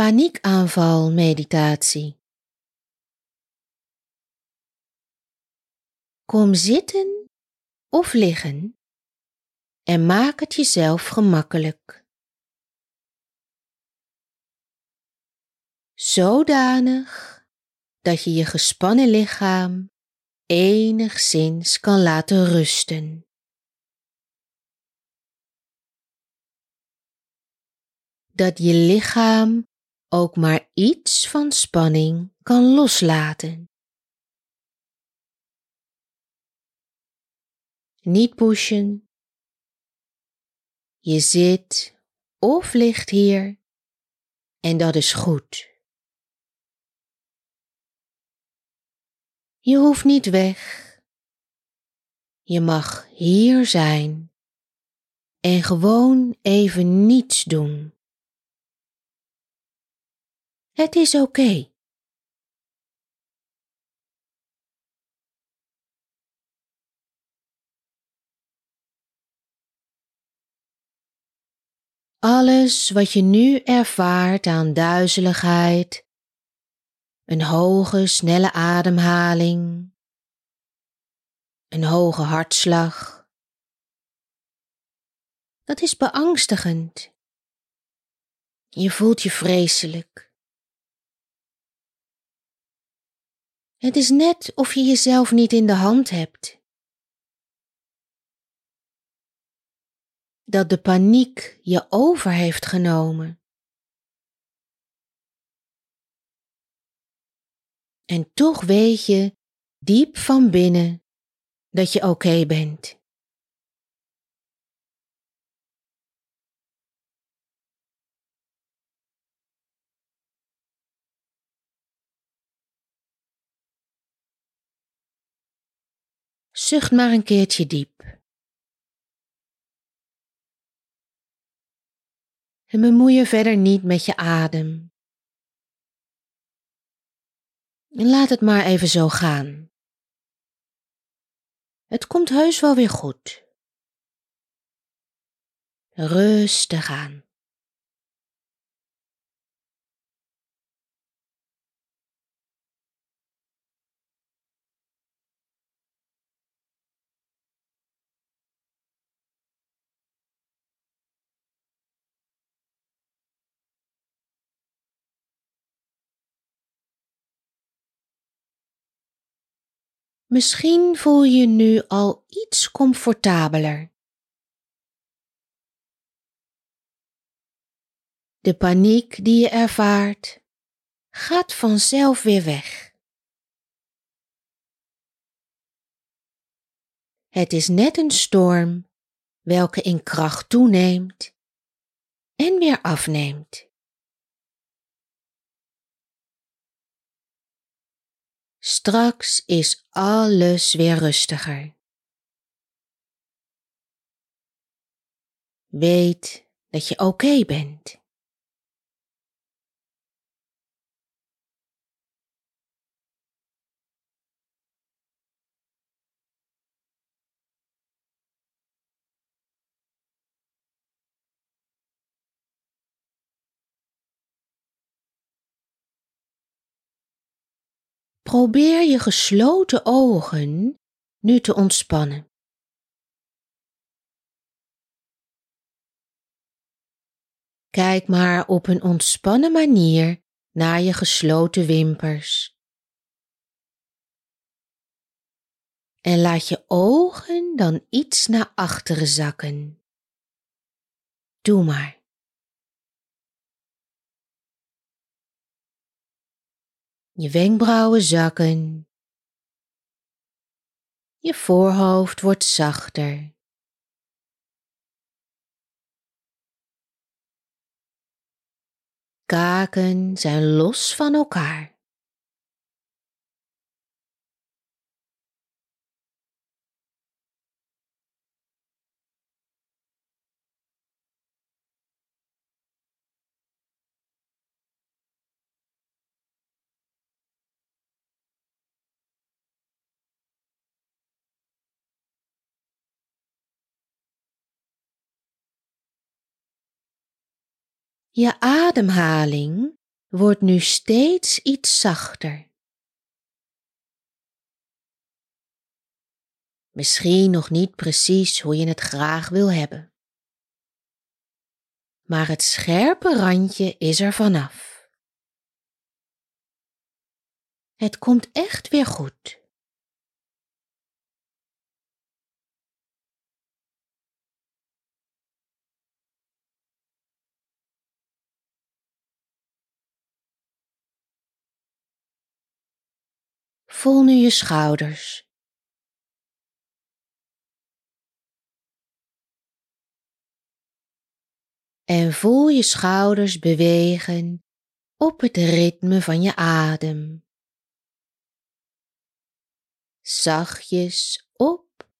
paniekaanval meditatie. Kom zitten of liggen en maak het jezelf gemakkelijk. Zodanig dat je je gespannen lichaam enigszins kan laten rusten. Dat je lichaam ook maar iets van spanning kan loslaten. Niet pushen. Je zit of ligt hier en dat is goed. Je hoeft niet weg. Je mag hier zijn en gewoon even niets doen. Het is oké. Alles wat je nu ervaart aan duizeligheid, een hoge, snelle ademhaling, een hoge hartslag, dat is beangstigend. Je voelt je vreselijk. Het is net of je jezelf niet in de hand hebt. Dat de paniek je over heeft genomen. En toch weet je diep van binnen dat je oké bent. Zucht maar een keertje diep. En bemoei je verder niet met je adem. En laat het maar even zo gaan. Het komt heus wel weer goed. Rustig aan. Misschien voel je nu al iets comfortabeler. De paniek die je ervaart gaat vanzelf weer weg. Het is net een storm welke in kracht toeneemt en weer afneemt. Straks is alles weer rustiger. Weet dat je oké bent. Probeer je gesloten ogen nu te ontspannen. Kijk maar op een ontspannen manier naar je gesloten wimpers. En laat je ogen dan iets naar achteren zakken. Doe maar. Je wenkbrauwen zakken. Je voorhoofd wordt zachter. Kaken zijn los van elkaar. Je ademhaling wordt nu steeds iets zachter. Misschien nog niet precies hoe je het graag wil hebben. Maar het scherpe randje is er vanaf. Het komt echt weer goed. Voel nu je schouders. En voel je schouders bewegen op het ritme van je adem. Zachtjes op,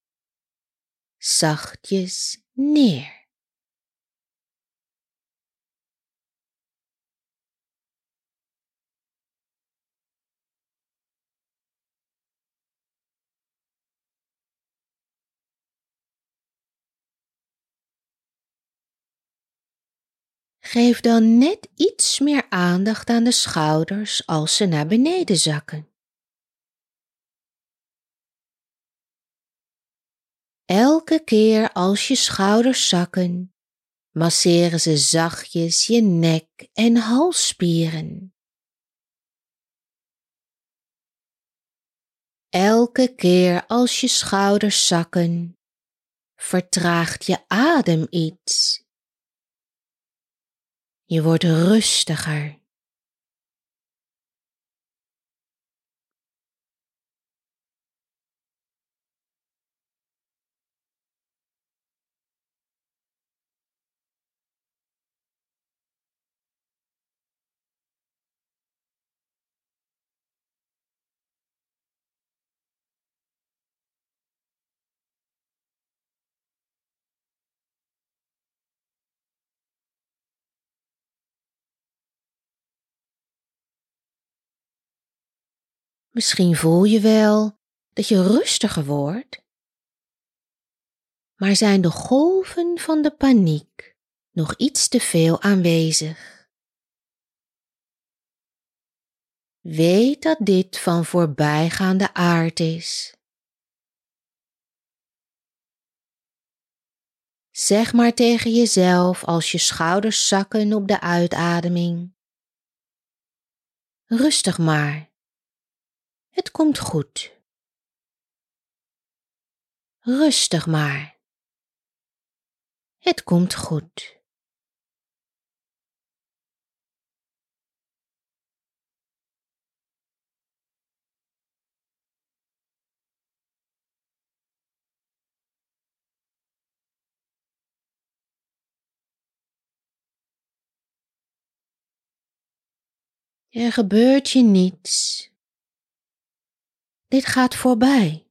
zachtjes neer. Geef dan net iets meer aandacht aan de schouders als ze naar beneden zakken. Elke keer als je schouders zakken, masseren ze zachtjes je nek en halsspieren. Elke keer als je schouders zakken, vertraagt je adem iets je wordt rustiger. Misschien voel je wel dat je rustiger wordt, maar zijn de golven van de paniek nog iets te veel aanwezig. Weet dat dit van voorbijgaande aard is. Zeg maar tegen jezelf als je schouders zakken op de uitademing. Rustig maar. Het komt goed. Rustig maar. Het komt goed. Er gebeurt je niets dit gaat voorbij.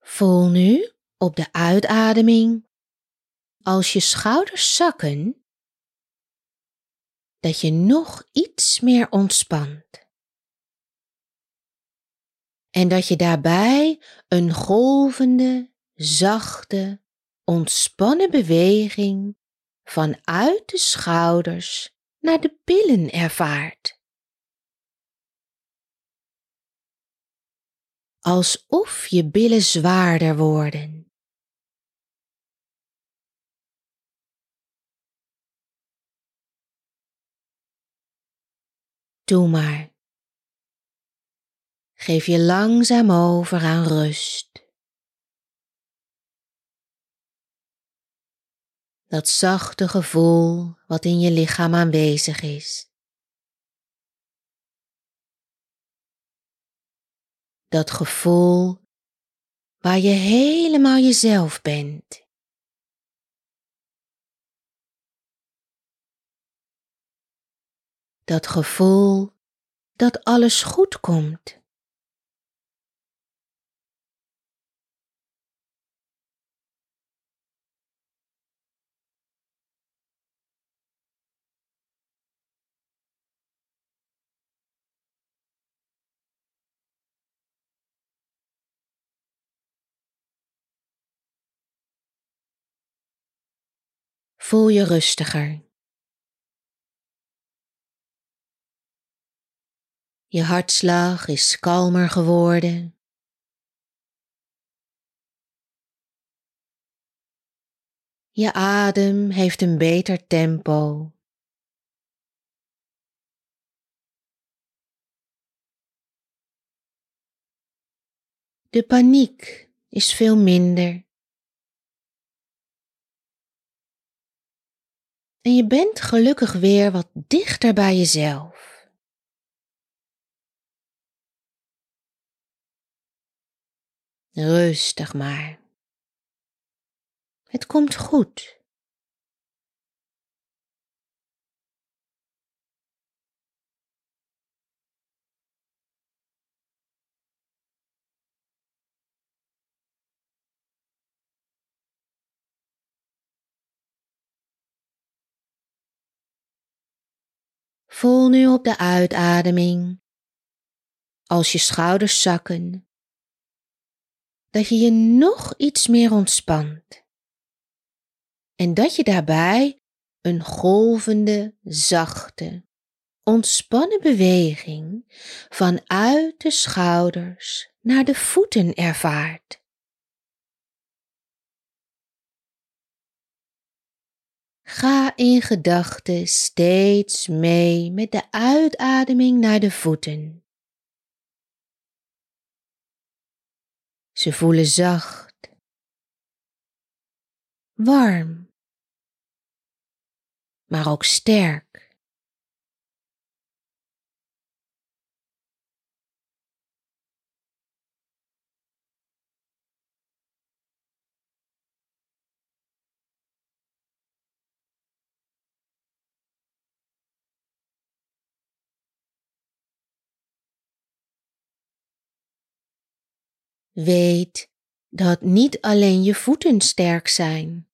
Voel nu op de uitademing als je schouders zakken dat je nog iets meer ontspant. En dat je daarbij een golvende, zachte, ontspannen beweging vanuit de schouders naar de billen ervaart. Alsof je billen zwaarder worden Doe maar. Geef je langzaam over aan rust. Dat zachte gevoel wat in je lichaam aanwezig is. Dat gevoel waar je helemaal jezelf bent. dat gevoel dat alles goed komt. Voel je rustiger. Je hartslag is kalmer geworden. Je adem heeft een beter tempo. De paniek is veel minder. En je bent gelukkig weer wat dichter bij jezelf. Rustig maar. Het komt goed. Voel nu op de uitademing, als je schouders zakken, dat je je nog iets meer ontspant en dat je daarbij een golvende, zachte, ontspannen beweging vanuit de schouders naar de voeten ervaart. Ga in gedachten steeds mee met de uitademing naar de voeten. Ze voelen zacht, warm, maar ook sterk. Weet dat niet alleen je voeten sterk zijn.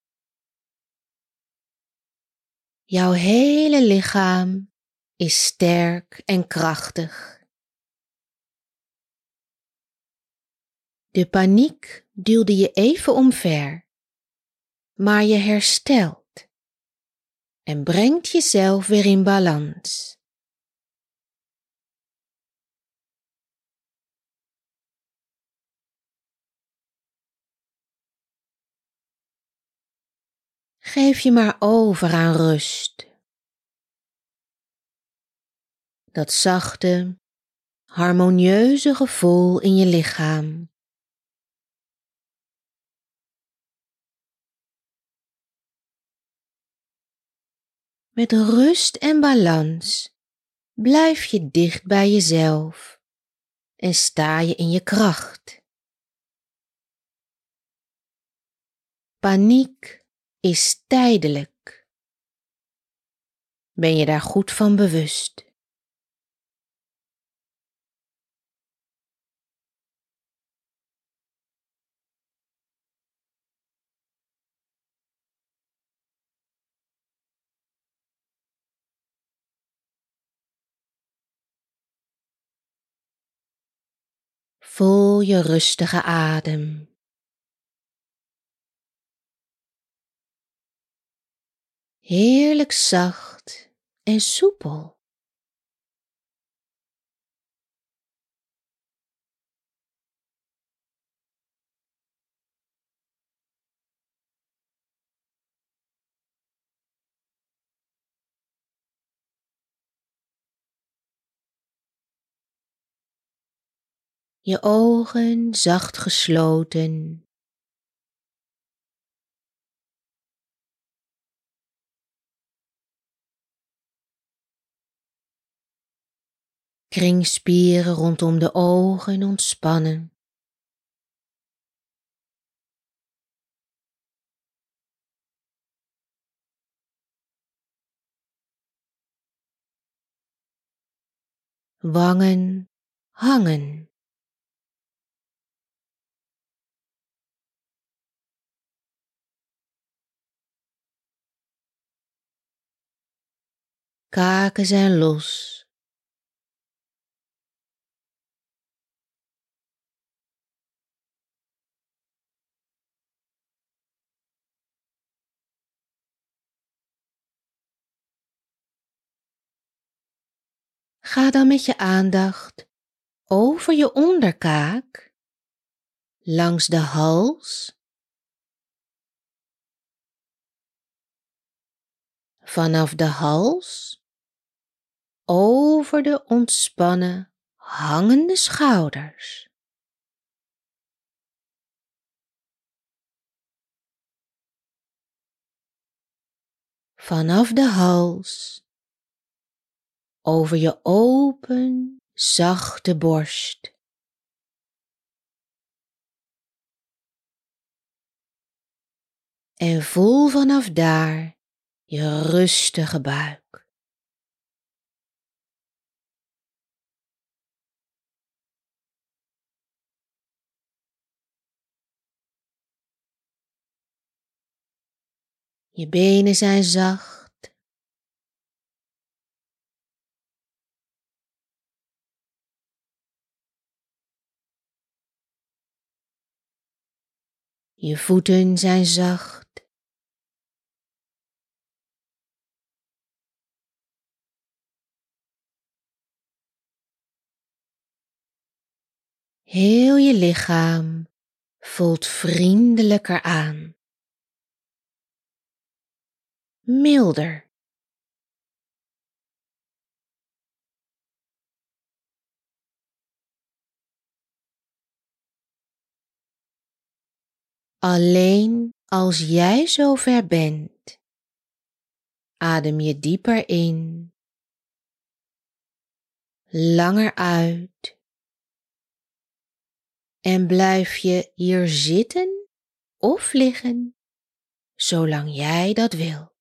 Jouw hele lichaam is sterk en krachtig. De paniek duwde je even omver, maar je herstelt en brengt jezelf weer in balans. Geef je maar over aan rust. Dat zachte, harmonieuze gevoel in je lichaam. Met rust en balans blijf je dicht bij jezelf en sta je in je kracht. Paniek is tijdelijk. Ben je daar goed van bewust? Voel je rustige adem. Heerlijk zacht en soepel. Je ogen zacht gesloten kringspieren rondom de ogen ontspannen. Wangen hangen. Kaken zijn los. Ga dan met je aandacht over je onderkaak, langs de hals, vanaf de hals, over de ontspannen hangende schouders. Vanaf de hals over je open, zachte borst. En voel vanaf daar je rustige buik. Je benen zijn zacht. Je voeten zijn zacht. Heel je lichaam voelt vriendelijker aan. Milder. Alleen als jij zover bent, adem je dieper in, langer uit. En blijf je hier zitten of liggen zolang jij dat wil.